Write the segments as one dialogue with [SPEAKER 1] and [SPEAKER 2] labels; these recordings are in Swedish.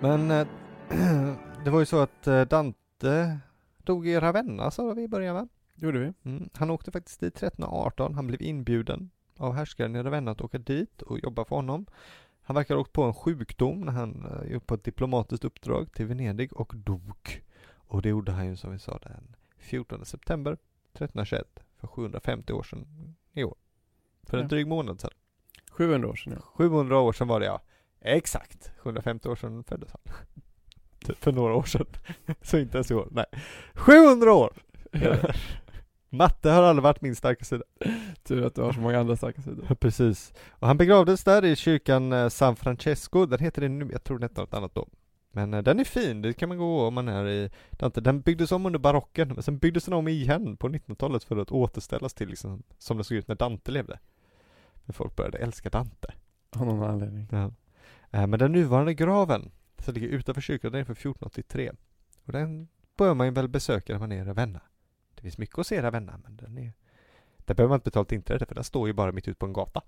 [SPEAKER 1] Men eh, det var ju så att eh, Dante dog i Ravenna sa vi i början va?
[SPEAKER 2] Gjorde vi?
[SPEAKER 1] Mm. Han åkte faktiskt dit 1318. Han blev inbjuden av härskaren i Ravenna att åka dit och jobba för honom. Han verkar ha åkt på en sjukdom när han gick på ett diplomatiskt uppdrag till Venedig och dog. Och det gjorde han ju som vi sa den 14 september 1321 för 750 år sedan i år. För en
[SPEAKER 2] Ja.
[SPEAKER 1] dryg månad sedan.
[SPEAKER 2] 700 år sedan ja.
[SPEAKER 1] 700 år sedan var det ja. Exakt. 750 år sedan föddes han. Typ för några år sedan. Så inte ens i år. Nej. 700 år! Matte har aldrig varit min starka sida.
[SPEAKER 2] Tur att du har så många andra starka sidor.
[SPEAKER 1] Precis. Och han begravdes där i kyrkan eh, San Francesco. Den heter det nu, jag tror den hette något annat då. Men eh, den är fin, det kan man gå om man är i Dante. Den byggdes om under barocken, men sen byggdes den om igen på 1900-talet för att återställas till liksom, som det såg ut när Dante levde. För folk började älska Dante.
[SPEAKER 2] Av någon anledning.
[SPEAKER 1] Ja. Eh, Men den nuvarande graven, som ligger utanför kyrkan, den är från 1483. Och den bör man ju väl besöka när man är i Ravenna. Det finns mycket att se i Ravenna, men den är... Där behöver man inte betalt inträde, för den står ju bara mitt ute på en gata.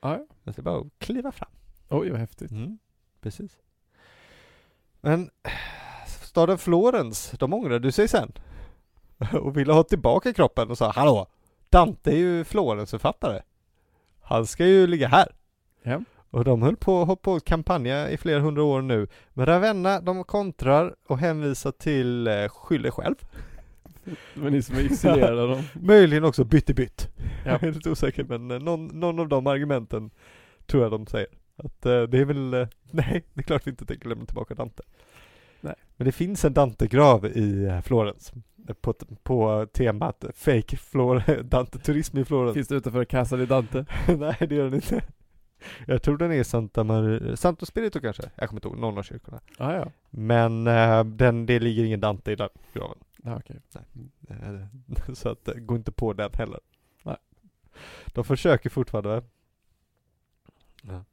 [SPEAKER 2] Ja.
[SPEAKER 1] Så det är bara att kliva fram.
[SPEAKER 2] Oj vad häftigt.
[SPEAKER 1] Mm, precis. Men staden Florens, de ångrade sig sen. Och ville ha tillbaka kroppen och sa Hallå! Dante är ju Florens författare. Han ska ju ligga här.
[SPEAKER 2] Ja.
[SPEAKER 1] Och de höll på, höll på att kampanja i flera hundra år nu. Men Ravenna, de kontrar och hänvisar till eh, skyll dig själv.
[SPEAKER 2] Var ni som isolerade dem.
[SPEAKER 1] Möjligen också bytt i bytt.
[SPEAKER 2] Ja.
[SPEAKER 1] Jag är lite osäker men eh, någon, någon av de argumenten tror jag de säger. Att eh, det är väl, eh, nej det är klart vi inte tänker lämna tillbaka Dante.
[SPEAKER 2] Nej.
[SPEAKER 1] Men det finns en Dante-grav i eh, Florens. eh, På, på temat fake Flor Dante-turism i Florens.
[SPEAKER 2] Finns det utanför Casa di Dante?
[SPEAKER 1] nej det gör den inte. Jag tror den är Santa Maria, Santo Spirito kanske? Jag kommer inte ihåg, någon av kyrkorna.
[SPEAKER 2] Ah, ja.
[SPEAKER 1] Men eh, den, det ligger ingen Dante i den graven.
[SPEAKER 2] Ah, okej.
[SPEAKER 1] Eh, Så att, eh, gå inte på den heller.
[SPEAKER 2] Nej.
[SPEAKER 1] De försöker fortfarande. Ja.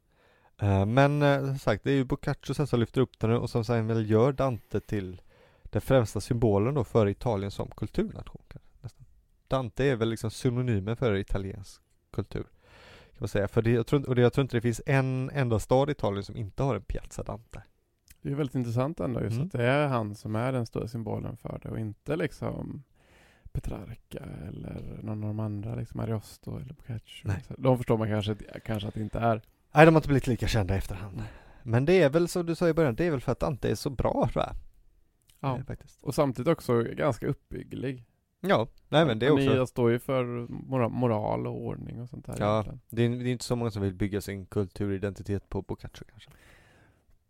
[SPEAKER 1] Eh, Men eh, som sagt, det är ju Boccaccio sen som lyfter upp den och som sen väl gör Dante till den främsta symbolen då för Italien som kulturnation. nästan. Dante är väl liksom synonymen för italiensk kultur. Kan man säga. För det, jag, tror, och det, jag tror inte det finns en enda stad i Italien som inte har en Piazza Dante.
[SPEAKER 2] Det är väldigt intressant ändå just
[SPEAKER 1] Mm.
[SPEAKER 2] att det är han som är den stora symbolen för det och inte liksom Petrarca eller någon av de andra, liksom Ariosto eller Boccaccio.
[SPEAKER 1] Nej.
[SPEAKER 2] De förstår man kanske, kanske att det inte är.
[SPEAKER 1] Nej, de har inte blivit lika kända i efterhand. Men det är väl som du sa i början, det är väl för att Dante är så bra tror jag.
[SPEAKER 2] Ja.
[SPEAKER 1] Eh, faktiskt.
[SPEAKER 2] Och samtidigt också ganska uppbygglig.
[SPEAKER 1] Ja, nej men det är också,
[SPEAKER 2] Ni står ju för mora- moral och ordning och sånt där.
[SPEAKER 1] Ja. det är, det är inte så många som vill bygga sin kulturidentitet på Boccaccio kanske.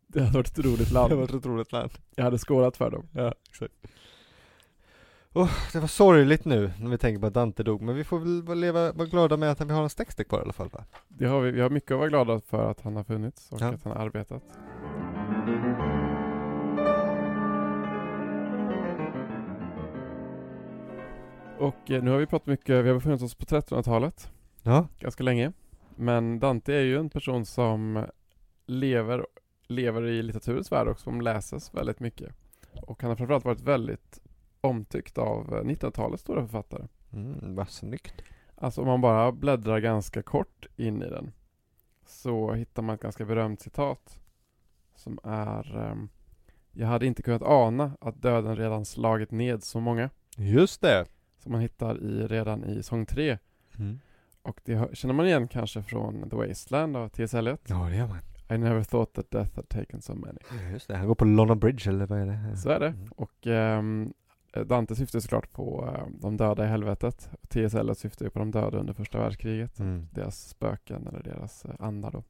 [SPEAKER 2] Det hade varit ett roligt
[SPEAKER 1] Det
[SPEAKER 2] land.
[SPEAKER 1] var ett otroligt land.
[SPEAKER 2] Jag hade skålat för dem.
[SPEAKER 1] Ja, exakt. Oh, det var sorgligt nu när vi tänker på att Dante dog, men vi får väl leva, vara glada med att vi har en texter kvar i alla fall va?
[SPEAKER 2] Det har vi, vi har mycket att vara glada för att han har funnits och
[SPEAKER 1] Ja.
[SPEAKER 2] att han har arbetat. Och eh, nu har vi pratat mycket, vi har befunnit oss på 1300-talet
[SPEAKER 1] Ja.
[SPEAKER 2] ganska länge. Men Dante är ju en person som lever, lever i litteraturens värld och som läses väldigt mycket. Och han har framförallt varit väldigt omtyckt av eh, 1900-talets stora författare.
[SPEAKER 1] Mm, vad snyggt.
[SPEAKER 2] Alltså om man bara bläddrar ganska kort in i den så hittar man ett ganska berömt citat som är ehm, Jag hade inte kunnat ana att döden redan slagit ned så många
[SPEAKER 1] Just det!
[SPEAKER 2] Som man hittar i redan i sång 3
[SPEAKER 1] Mm.
[SPEAKER 2] och det känner man igen kanske från The Wasteland av T.S. Eliot
[SPEAKER 1] Ja det gör man.
[SPEAKER 2] I never thought that death had taken so many
[SPEAKER 1] Ja, Just det, han går på London Bridge eller vad är det?
[SPEAKER 2] Så är det.
[SPEAKER 1] Mm.
[SPEAKER 2] Och ehm, Dante syftar såklart på ehm, de döda i helvetet T.S. Eliot syftar ju på de döda under första världskriget
[SPEAKER 1] Mm.
[SPEAKER 2] deras spöken eller deras eh, andar då.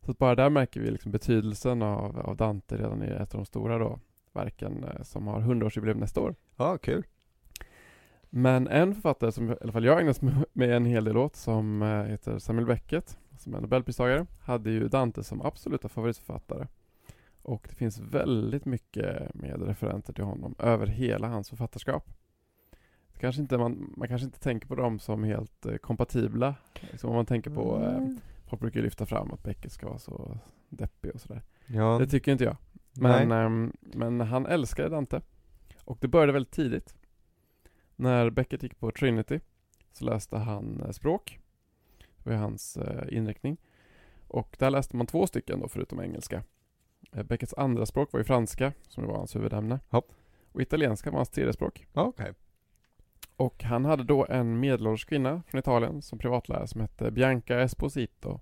[SPEAKER 2] Så bara där märker vi liksom betydelsen av, av Dante redan i ett av de stora då verken eh, som har 100-årsjubileum nästa år.
[SPEAKER 1] Ja, kul.
[SPEAKER 2] Men en författare som i alla fall jag ägnat mig med en hel del åt som eh, heter Samuel Beckett som är nobelpristagare hade ju Dante som absoluta favoritförfattare. Och det finns väldigt mycket med referenser till honom över hela hans författarskap. Det kanske inte, man, man kanske inte tänker på dem som helt eh, kompatibla. Liksom om man tänker på eh,
[SPEAKER 1] Mm.
[SPEAKER 2] Folk brukar ju lyfta fram att Beckett ska vara så deppig och sådär.
[SPEAKER 1] Ja.
[SPEAKER 2] Det tycker inte jag. Men, ehm, men han älskade Dante. Och det började väldigt tidigt. När Beckett gick på Trinity så läste han eh, språk. Det var hans eh, inriktning. Och där läste man två stycken då förutom engelska. Eh, Beckets andra språk var ju franska, som var hans huvudämne.
[SPEAKER 1] Ja.
[SPEAKER 2] Och italienska var hans tredje språk.
[SPEAKER 1] Okej.
[SPEAKER 2] Och han hade då en medelålders kvinna från Italien som privatlärare som hette Bianca Esposito.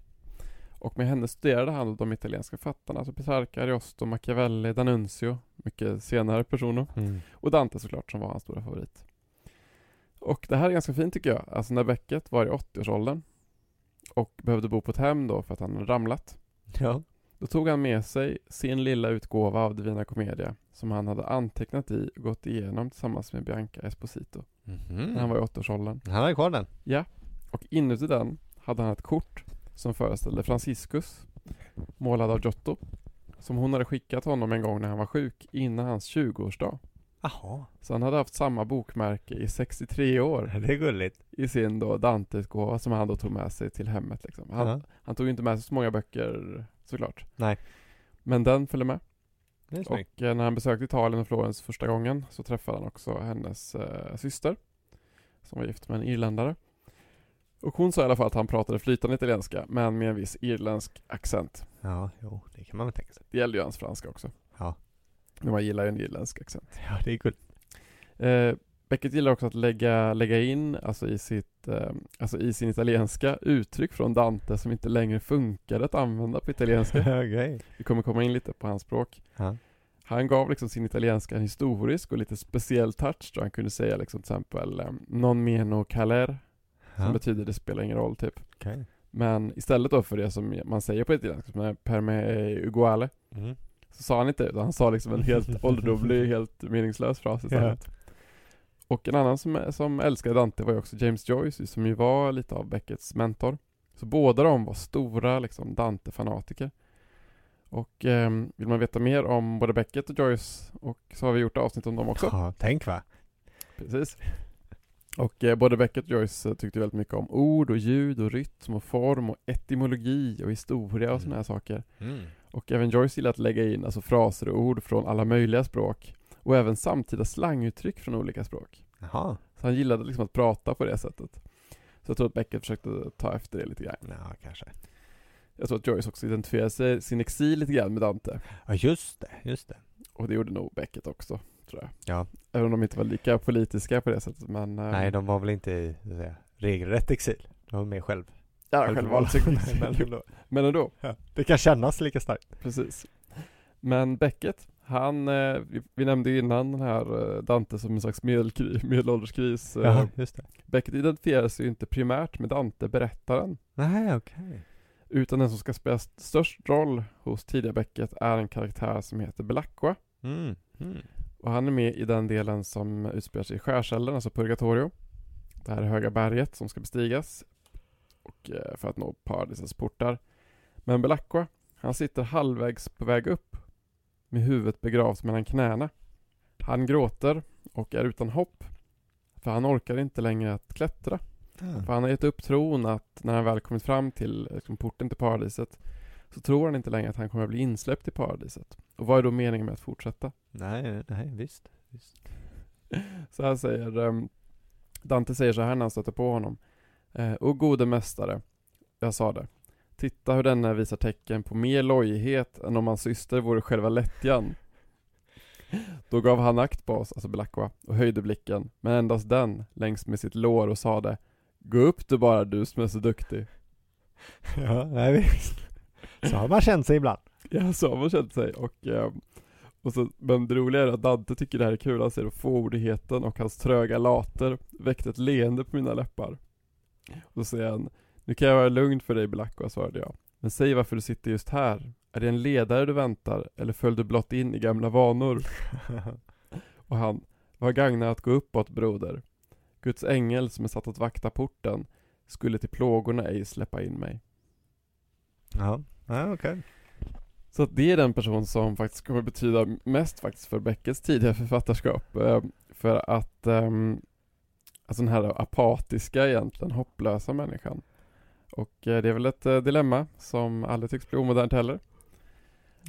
[SPEAKER 2] Och med henne studerade han de italienska författarna, alltså Petrarca, Ariosto, Machiavelli, D'Annunzio, mycket senare personer.
[SPEAKER 1] Mm.
[SPEAKER 2] Och Dante såklart som var hans stora favorit. Och det här är ganska fint tycker jag. Alltså när Beckett var i 80-årsåldern och behövde bo på ett hem då för att han hade ramlat.
[SPEAKER 1] Ja.
[SPEAKER 2] Då tog han med sig sin lilla utgåva av Divina Commedia som han hade antecknat i och gått igenom tillsammans med Bianca Esposito
[SPEAKER 1] Mhm.
[SPEAKER 2] när han var i 80-årsåldern.
[SPEAKER 1] Han hade kvar den?
[SPEAKER 2] Och inuti den hade han ett kort som föreställde Franciscus målad av Giotto som hon hade skickat honom en gång när han var sjuk innan hans 20-årsdag.
[SPEAKER 1] Jaha.
[SPEAKER 2] Så han hade haft samma bokmärke i 63 år
[SPEAKER 1] Det är gulligt.
[SPEAKER 2] i sin då Dante-utgåva som han då tog med sig till hemmet liksom. Han,
[SPEAKER 1] Ja.
[SPEAKER 2] han tog ju inte med sig så många böcker såklart.
[SPEAKER 1] Nej.
[SPEAKER 2] Men den följde med.
[SPEAKER 1] Det är snyggt.
[SPEAKER 2] Och eh, när han besökte Italien och Florens första gången så träffade han också hennes eh, syster som var gift med en irländare. Och hon sa i alla fall att han pratade flytande italienska men med en viss irländsk accent.
[SPEAKER 1] Ja, jo, det kan man väl tänka sig.
[SPEAKER 2] Det gällde ju hans franska också.
[SPEAKER 1] Ja.
[SPEAKER 2] Men man gillar ju en irländsk accent.
[SPEAKER 1] Ja, det är gulligt.
[SPEAKER 2] Eh, Beckett gillar också att lägga, lägga in, alltså i, sitt, eh, alltså i sin italienska, uttryck från Dante som inte längre funkade att använda på italienska.
[SPEAKER 1] Okej.
[SPEAKER 2] Vi kommer komma in lite på hans språk.
[SPEAKER 1] Ja.
[SPEAKER 2] Han gav liksom sin italienska en historisk och lite speciell touch då han kunde säga liksom till exempel eh, non meno caler som
[SPEAKER 1] Ja.
[SPEAKER 2] betyder det spelar ingen roll typ.
[SPEAKER 1] Okej.
[SPEAKER 2] Men istället då för det som man säger på italienska som är per me uguale
[SPEAKER 1] Mm.
[SPEAKER 2] Så sa han inte utan han sa liksom en helt ålderdomlig, helt meningslös fras istället. Och en annan som, som älskade Dante var ju också James Joyce som ju var lite av Beckets mentor. Så båda de var stora liksom Dante-fanatiker. Och ehm, vill man veta mer om både Beckett och Joyce och så har vi gjort avsnitt om dem också.
[SPEAKER 1] Ja, tänk va.
[SPEAKER 2] Precis. Och eh, både Beckett och Joyce eh, tyckte väldigt mycket om ord och ljud och rytm och form och etymologi och historia och
[SPEAKER 1] Mm.
[SPEAKER 2] sådana här saker.
[SPEAKER 1] Mm.
[SPEAKER 2] Och även Joyce gillar att lägga in alltså fraser och ord från alla möjliga språk. Och även samtida slanguttryck från olika språk.
[SPEAKER 1] Jaha.
[SPEAKER 2] Så han gillade liksom att prata på det sättet. Så jag tror att Beckett försökte ta efter det lite grann.
[SPEAKER 1] Ja, kanske.
[SPEAKER 2] Jag tror att Joyce också identifierade sig, sin exil lite grann med Dante.
[SPEAKER 1] Ja, just det. Just det.
[SPEAKER 2] Och det gjorde nog Beckett också, tror jag.
[SPEAKER 1] Ja.
[SPEAKER 2] Även om de inte var lika politiska på det sättet, men... eh,
[SPEAKER 1] Nej, de var väl inte i säga, regelrätt exil. De var mer själv.
[SPEAKER 2] Ja, självvald
[SPEAKER 1] men,
[SPEAKER 2] men,
[SPEAKER 1] ändå. Ja. Det kan kännas lika starkt.
[SPEAKER 2] precis. Men Beckett, han, eh, vi, vi nämnde ju innan den här eh, Dante som en slags medelkri, medelålderskris.
[SPEAKER 1] Ja, just det.
[SPEAKER 2] Beckett identifierar sig ju inte primärt med Dante, berättaren.
[SPEAKER 1] Nej, okej.
[SPEAKER 2] Utan den som ska spela st- störst roll hos tidiga Beckett är en karaktär som heter Belacqua.
[SPEAKER 1] Mm. Mm.
[SPEAKER 2] Och han är med i den delen som utspelar sig i skärselden, alltså Purgatorio. Det här höga berget som ska bestigas och eh, för att nå paradisets portar. Men Belacqua, han sitter halvvägs på väg upp med huvudet begravt mellan knäna. Han gråter och är utan hopp för han orkar inte längre att klättra. För han har gett upp tron att när han väl kommit fram till liksom, porten till paradiset så tror han inte längre att han kommer att bli insläppt i paradiset. Och vad är då meningen med att fortsätta?
[SPEAKER 1] Nej, nej, visst. visst.
[SPEAKER 2] Så här säger um, Dante säger så här när han stöter på honom. Eh, O gode mästare, jag sa det. Titta hur denna visar tecken på mer lojighet än om hans syster vore själva lättjan. Då gav han akt på oss, alltså Belacqua, och höjde blicken, men endast den, längs med sitt lår och sade Gå upp du bara du som är så duktig.
[SPEAKER 1] Ja, nej, visst. Så har man känt sig ibland.
[SPEAKER 2] Ja, så har man känt sig och, eh, och så, men det roliga är att Dante tycker det här är kul, han säger fåordigheten och hans tröga later väckte ett leende på mina läppar. Och så säger han, nu kan jag vara lugn för dig Belacqua, svarade jag. Men säg varför du sitter just här. Är det en ledare du väntar, eller föll du blott in i gamla vanor? Och han, vad gagnar att gå uppåt broder? Guds ängel som är satt att vakta porten skulle till plågorna ej släppa in mig.
[SPEAKER 1] ja, ja okej.
[SPEAKER 2] Så att det är den person som faktiskt kommer betyda mest faktiskt för Beckets tidiga författarskap. Eh, för att, alltså den här apatiska egentligen, hopplösa människan. Och eh, det är väl ett eh, dilemma som aldrig tycks bli omodernt heller.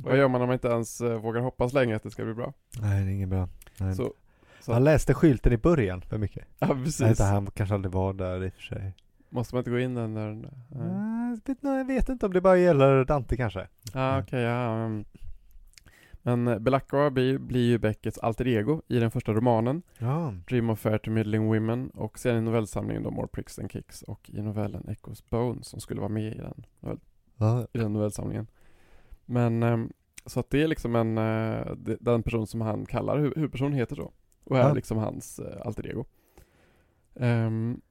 [SPEAKER 2] Vad gör man om man inte ens vågar hoppas länge att det ska bli bra?
[SPEAKER 1] Nej, det är inget bra. Nej.
[SPEAKER 2] Så, så
[SPEAKER 1] Han läste skylten i början för mycket.
[SPEAKER 2] ja precis.
[SPEAKER 1] inte, han kanske aldrig var där i och för sig.
[SPEAKER 2] Måste man inte gå in den där? Nej.
[SPEAKER 1] Nej, jag vet, inte om det bara gäller Dante kanske.
[SPEAKER 2] Ja okej, ja. mm. Men eh, Belacqua blir, blir ju Beckets alter ego i den första romanen,
[SPEAKER 1] Ja.
[SPEAKER 2] Dream of Fair to Middling Women, och sen i novellsamlingen då More Pricks and Kicks, och i novellen Echoes Bones, som skulle vara med i den, novell,
[SPEAKER 1] Ja.
[SPEAKER 2] i den novellsamlingen. Men, ehm, så att det är liksom en, eh, den person som han kallar, hu- huvudpersonen heter så, och är
[SPEAKER 1] Ja.
[SPEAKER 2] liksom hans eh, alter ego. Ehm,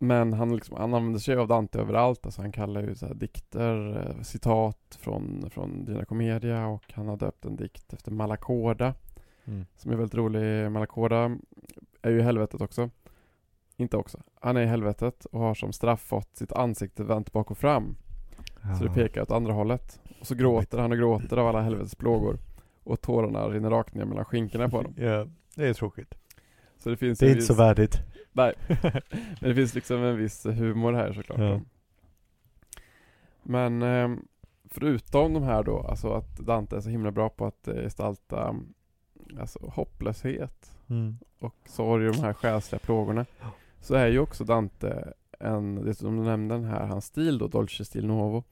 [SPEAKER 2] men han, liksom, han använder sig av Dante överallt, alltså han kallar ju så dikter, eh, citat från, från Dina Commedia och han har döpt en dikt efter Malacoda
[SPEAKER 1] Mm.
[SPEAKER 2] som är väldigt rolig. Malacoda är ju i helvetet också. Inte också. Han är i helvetet och har som straff fått sitt ansikte vänt bak och fram. Så det
[SPEAKER 1] Ja.
[SPEAKER 2] pekar åt andra hållet. Och så gråter han och gråter av alla helvetets plågor. Och tårarna rinner rakt ner mellan skinkorna på honom.
[SPEAKER 1] Ja, det är tråkigt.
[SPEAKER 2] Så det finns
[SPEAKER 1] Det är inte så
[SPEAKER 2] viss,
[SPEAKER 1] värdigt.
[SPEAKER 2] Nej. Men det finns liksom en viss humor här såklart.
[SPEAKER 1] Ja.
[SPEAKER 2] Men ehm, förutom de här då, alltså att Dante är så himla bra på att eh, gestalta alltså, hopplöshet
[SPEAKER 1] Mm.
[SPEAKER 2] och sorg och de här själsliga plågorna. Så är ju också Dante en, det som du nämnde den här, hans stil då, Dolce Stil Novo.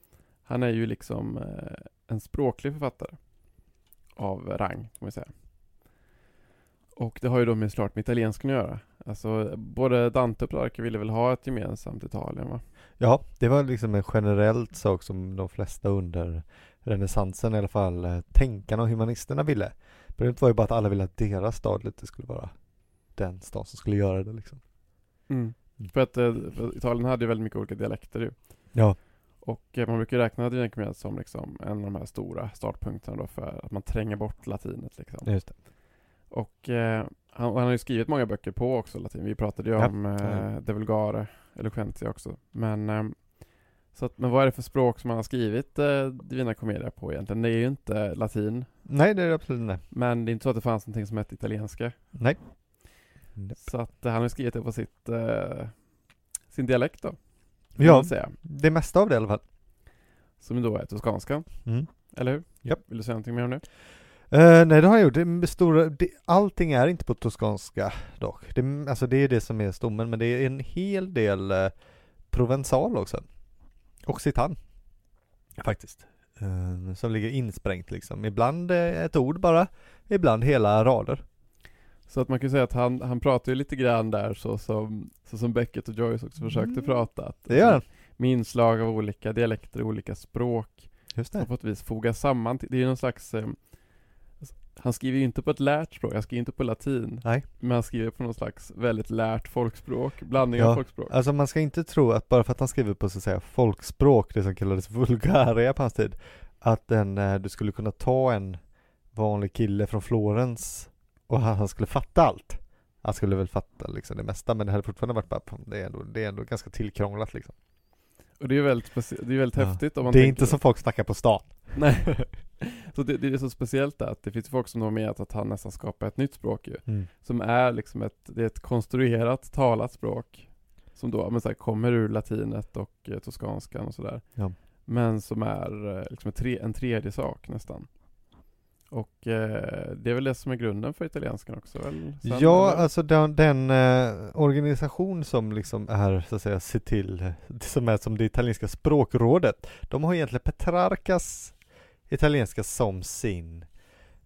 [SPEAKER 2] Han är ju liksom eh, en språklig författare. Av rang, kan man säga. Och det har ju då med klart med italienskan att göra. Alltså både Dante och Petrarca ville väl ha ett gemensamt Italien va?
[SPEAKER 1] Ja, det var liksom en generellt sak som de flesta under renässansen i alla fall, eh, tänkarna och humanisterna ville. Problemet var ju bara att alla ville att deras stad lite skulle vara den stad som skulle göra det liksom. Mm.
[SPEAKER 2] För att eh, för Italien hade ju väldigt mycket olika dialekter ju.
[SPEAKER 1] Ja.
[SPEAKER 2] Och eh, man brukar räkna Commedia som liksom en av de här stora startpunkterna då för att man tränger bort latinet liksom.
[SPEAKER 1] Just det.
[SPEAKER 2] Och eh, han, han har ju skrivit många böcker på också latin. Vi pratade ju
[SPEAKER 1] Ja.
[SPEAKER 2] om eh. De Vulgare, Eloquentia också. Men, eh, så att, men vad är det för språk som han har skrivit eh, Divina Commedia på egentligen? Det är ju inte latin.
[SPEAKER 1] Nej, det är det absolut inte.
[SPEAKER 2] Men det är inte så att det fanns någonting som hette italienska.
[SPEAKER 1] Nej.
[SPEAKER 2] Så att eh, han har skrivit det på sitt, eh, sin dialekt då.
[SPEAKER 1] Ja, det mesta av det i alla fall.
[SPEAKER 2] Som då är toskanska,
[SPEAKER 1] Mm.
[SPEAKER 2] eller hur?
[SPEAKER 1] Japp.
[SPEAKER 2] Vill du säga någonting mer om det?
[SPEAKER 1] Eh, nej det har jag gjort. Det är stora, det, allting är inte på toskanska dock. Det, alltså det är det som är stommen men det är en hel del eh, provensal också. Occitan. Faktiskt. Eh, som ligger insprängt liksom. Ibland ett ord bara, ibland hela rader.
[SPEAKER 2] Så att man kan säga att han, han pratar ju lite grann där så som, så som Beckett och Joyce också försökte
[SPEAKER 1] Mm.
[SPEAKER 2] prata. Att,
[SPEAKER 1] Det gör han.
[SPEAKER 2] Med inslag av olika dialekter och olika språk.
[SPEAKER 1] Just
[SPEAKER 2] Som på ett vis fogas samman. Det är ju någon slags Han skriver ju inte på ett lärt språk, han skriver inte på latin.
[SPEAKER 1] Nej.
[SPEAKER 2] Men han skriver på någon slags väldigt lärt folkspråk, blandning av
[SPEAKER 1] Ja,
[SPEAKER 2] folkspråk.
[SPEAKER 1] Alltså man ska inte tro att bara för att han skriver på så att säga folkspråk, det som kallades vulgaria på hans tid, att den, eh, du skulle kunna ta en vanlig kille från Florens och han, han skulle fatta allt. Han skulle väl fatta liksom det mesta men det hade fortfarande varit bara, "Fan, det är ändå, det är ändå ganska tillkrånglat liksom.
[SPEAKER 2] Och det är väldigt, specie- det är väldigt
[SPEAKER 1] Ja.
[SPEAKER 2] häftigt om man
[SPEAKER 1] det är
[SPEAKER 2] tänker,
[SPEAKER 1] inte som folk snackar på stan.
[SPEAKER 2] Nej. så det, det är så speciellt att det finns folk som har menat att han nästan skapar ett nytt språk ju. Som är liksom ett, det är ett konstruerat talat språk. Som då, men så här, kommer ur latinet och eh, toskanskan och sådär.
[SPEAKER 1] Ja.
[SPEAKER 2] Men som är eh, liksom ett tre, en tredje sak nästan. Och eh, det är väl det som är grunden för italienskan också väl? Sen,
[SPEAKER 1] Ja,
[SPEAKER 2] eller?
[SPEAKER 1] alltså den, den eh, organisation som liksom är så att säga se till, som är som det italienska språkrådet, de har egentligen Petrarcas italienska som sin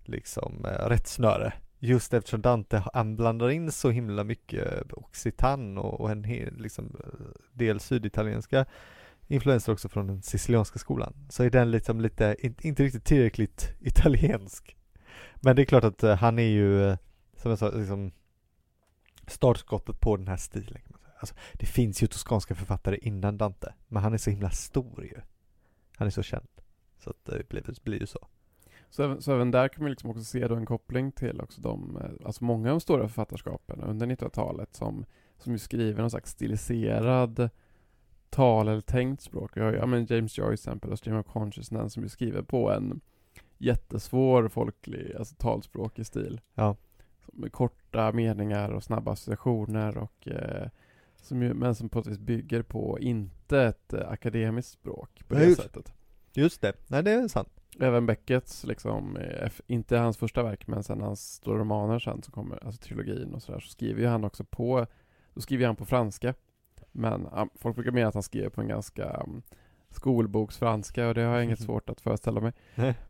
[SPEAKER 1] liksom eh, rättsnöre. Just eftersom Dante han blandar in så himla mycket occitan och, och en hel liksom, eh, del syditalienska influenser också från den sicilianska skolan. Så är den liksom lite, inte, riktigt tillräckligt italiensk. Men det är klart att eh, han är ju eh, som jag sa, liksom startskottet på den här stilen. Alltså, det finns ju toskanska författare innan Dante, men han är så himla stor ju. Han är så känd. Så att eh, det blir, det blir ju så.
[SPEAKER 2] Så, även- så även där kan man liksom också se då en koppling till också de, alltså många av de stora författarskapen under 1900-talet som, som ju skriver någon slags stiliserad tal eller tänkt språk. Vi har ju, ja men James Joyce exempel och Stream of Consciousness som ju skriver på en jättesvår folklig, alltså talspråkig stil.
[SPEAKER 1] Ja.
[SPEAKER 2] Med korta meningar och snabba associationer och eh, som ju, men som på ett vis bygger på inte ett eh, akademiskt språk på det
[SPEAKER 1] Nej, just-
[SPEAKER 2] sättet.
[SPEAKER 1] Just det, nej det är sant.
[SPEAKER 2] Även Beckets, liksom, eh, inte hans första verk, men sen hans stora romaner sen som kommer, alltså trilogin och sådär, så skriver ju han också på, då skriver han på franska. Men ja, folk brukar mena att han skriver på en ganska, mm, skolboksfranska och det har jag inget svårt att föreställa mig.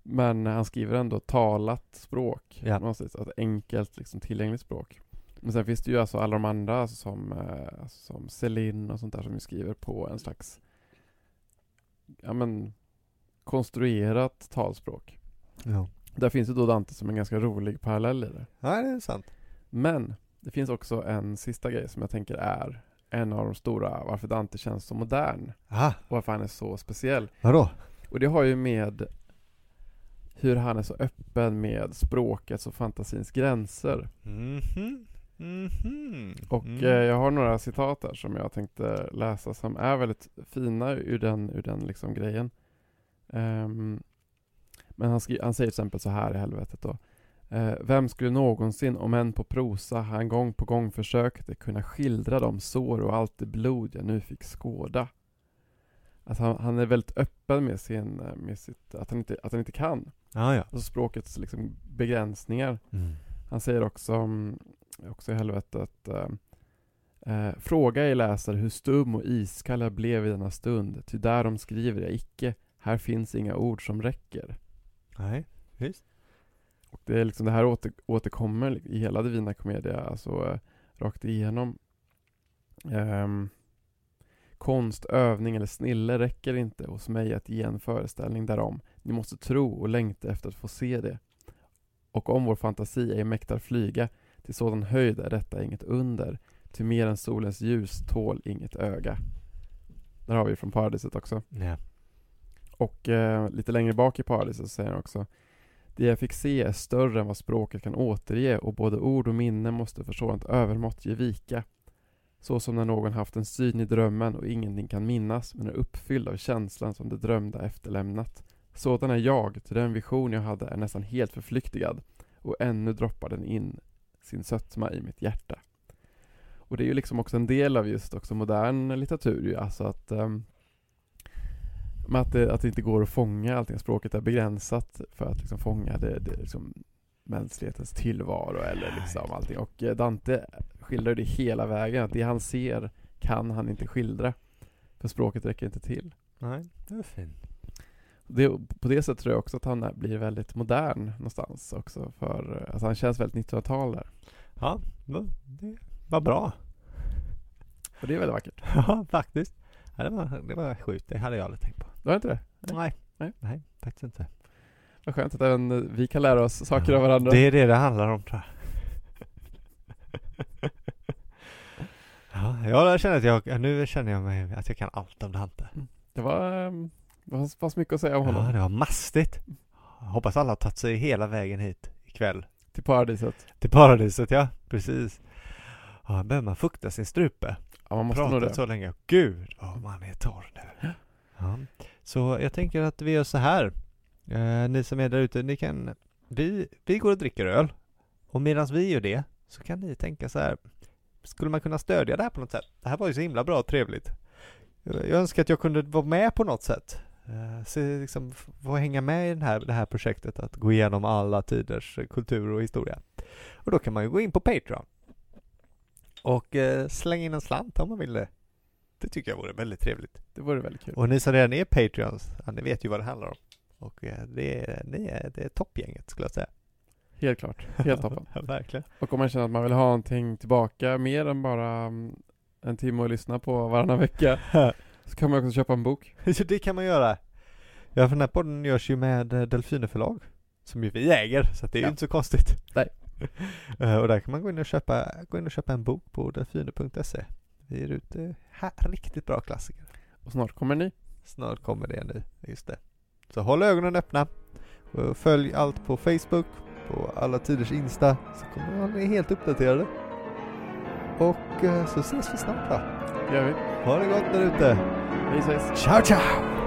[SPEAKER 2] Men han skriver ändå talat språk,
[SPEAKER 1] Ja.
[SPEAKER 2] någonstans, ett enkelt, liksom, tillgängligt språk. Men sen finns det ju alltså alla de andra alltså, som, eh, som Céline och sånt där som skriver på en slags ja men konstruerat talspråk.
[SPEAKER 1] Ja.
[SPEAKER 2] Där finns ju då Dante som en ganska rolig parallell i det.
[SPEAKER 1] Nej, det är sant.
[SPEAKER 2] Men det finns också en sista grej som jag tänker är en av de stora varför Dante känns så modern
[SPEAKER 1] Aha,
[SPEAKER 2] och varför han är så speciell.
[SPEAKER 1] vadå?
[SPEAKER 2] Och det har ju med hur han är så öppen med språkets och fantasins gränser.
[SPEAKER 1] Mhm. Mhm.
[SPEAKER 2] Och
[SPEAKER 1] Mm.
[SPEAKER 2] eh, jag har några citat där som jag tänkte läsa som är väldigt fina ur den, ur den liksom grejen. Ehm, men han, han säger till exempel så här i helvetet då. Eh, vem skulle någonsin, om än på prosa, han gång på gång försökte kunna skildra de sår och allt det blod jag nu fick skåda? Alltså han, han är väldigt öppen med sin, eh, med sitt, att han inte, att han inte kan.
[SPEAKER 1] Ja, ja.
[SPEAKER 2] Alltså språkets liksom begränsningar.
[SPEAKER 1] Mm.
[SPEAKER 2] Han säger också, mm, också i helvetet eh, eh, Fråga ej läsare hur stum och iskall jag blev i denna stund, ty därom skriver jag icke, här finns inga ord som räcker.
[SPEAKER 1] Nej, visst.
[SPEAKER 2] Och det är liksom det här åter, återkommer i hela Divina Commedia, alltså eh, rakt igenom. Ehm, konst, övning eller snille räcker inte hos mig att ge en föreställning därom. Ni måste tro och längta efter att få se det. Och om vår fantasi ej mäktar flyga till sådan höjd är detta inget under, ty mer än solens ljus tål inget öga. Där har vi från paradiset också.
[SPEAKER 1] Ja.
[SPEAKER 2] Och eh, lite längre bak i paradiset säger han också det jag fick se är större än vad språket kan återge och både ord och minne måste för sådant övermått ge vika. Så som när någon haft en syn i drömmen och ingenting kan minnas men är uppfylld av känslan som det drömda efterlämnat. Sådan är jag, till den vision jag hade är nästan helt förflyktigad och ännu droppar den in sin sötma i mitt hjärta. Och det är ju liksom också en del av just också modern litteratur ju, alltså att um, men att det, att det inte går att fånga allting, språket är begränsat för att liksom fånga det, det liksom mänsklighetens tillvaro eller liksom allting. Och eh, Dante skildrar det hela vägen, att det han ser kan han inte skildra. För språket räcker inte till.
[SPEAKER 1] Nej, det är fint.
[SPEAKER 2] Det, på det sättet tror jag också att han blir väldigt modern någonstans också för, alltså han känns väldigt 1900-tal där.
[SPEAKER 1] Ja, det var bra.
[SPEAKER 2] Och det är väldigt vackert.
[SPEAKER 1] Ja, faktiskt. Ja, det, var, det var sjukt. Det hade jag aldrig tänkt på.
[SPEAKER 2] Du har inte det?
[SPEAKER 1] Nej.
[SPEAKER 2] Nej.
[SPEAKER 1] Nej, faktiskt inte.
[SPEAKER 2] Vad skönt att även vi kan lära oss saker av varandra.
[SPEAKER 1] Det är det det handlar om tror jag. ja, jag känner att jag, nu känner jag mig att jag kan allt om Dante.
[SPEAKER 2] Det var, ehm, det var fanns mycket att säga om honom.
[SPEAKER 1] Ja, det var mastigt. Hoppas alla har tagit sig hela vägen hit ikväll.
[SPEAKER 2] Till paradiset.
[SPEAKER 1] Till paradiset, ja. Precis. Ja, behöver man fukta sin strupe.
[SPEAKER 2] Ja, man måste nog
[SPEAKER 1] Pratat
[SPEAKER 2] det.
[SPEAKER 1] så länge. Gud, vad man är torr nu. Ja. Så jag tänker att vi gör så här. Eh, ni som är där ute, ni kan... Vi, vi går och dricker öl. Och medan vi gör det så kan ni tänka så här. Skulle man kunna stödja det här på något sätt? Det här var ju så himla bra och trevligt. Jag önskar att jag kunde vara med på något sätt. Eh, så liksom få hänga med i den här, det här projektet att gå igenom alla tiders kultur och historia. Och då kan man ju gå in på Patreon. Och eh, slänga in en slant om man vill det. Det tycker jag vore väldigt trevligt.
[SPEAKER 2] Det vore väldigt kul.
[SPEAKER 1] Och ni som redan är Patreons, ja, ni vet ju vad det handlar om. Och eh, det är, ni är, det är toppgänget skulle jag säga.
[SPEAKER 2] Helt klart. Helt toppen.
[SPEAKER 1] Ja, verkligen.
[SPEAKER 2] Och om man känner att man vill ha någonting tillbaka mer än bara mm, en timme att lyssna på varannan vecka så kan man också köpa en bok.
[SPEAKER 1] Det kan man göra. Ja, för den här podden görs ju med eh, Delfiner förlag. Som ju vi äger, så att det är ju
[SPEAKER 2] Ja.
[SPEAKER 1] inte så konstigt.
[SPEAKER 2] Nej.
[SPEAKER 1] Eh, och där kan man gå in och köpa, gå in och köpa en bok på delfiner.se. Vi ger ut eh, här, riktigt bra klassiker.
[SPEAKER 2] Och snart kommer ni.
[SPEAKER 1] Snart kommer det nu, just det. Så håll ögonen öppna. Följ allt på Facebook, på alla tiders Insta, så kommer ni helt uppdaterade. Och eh, så ses vi snart då.
[SPEAKER 2] Det gör vi.
[SPEAKER 1] Ha det gott där ute.
[SPEAKER 2] Vi ses.
[SPEAKER 1] Ciao ciao!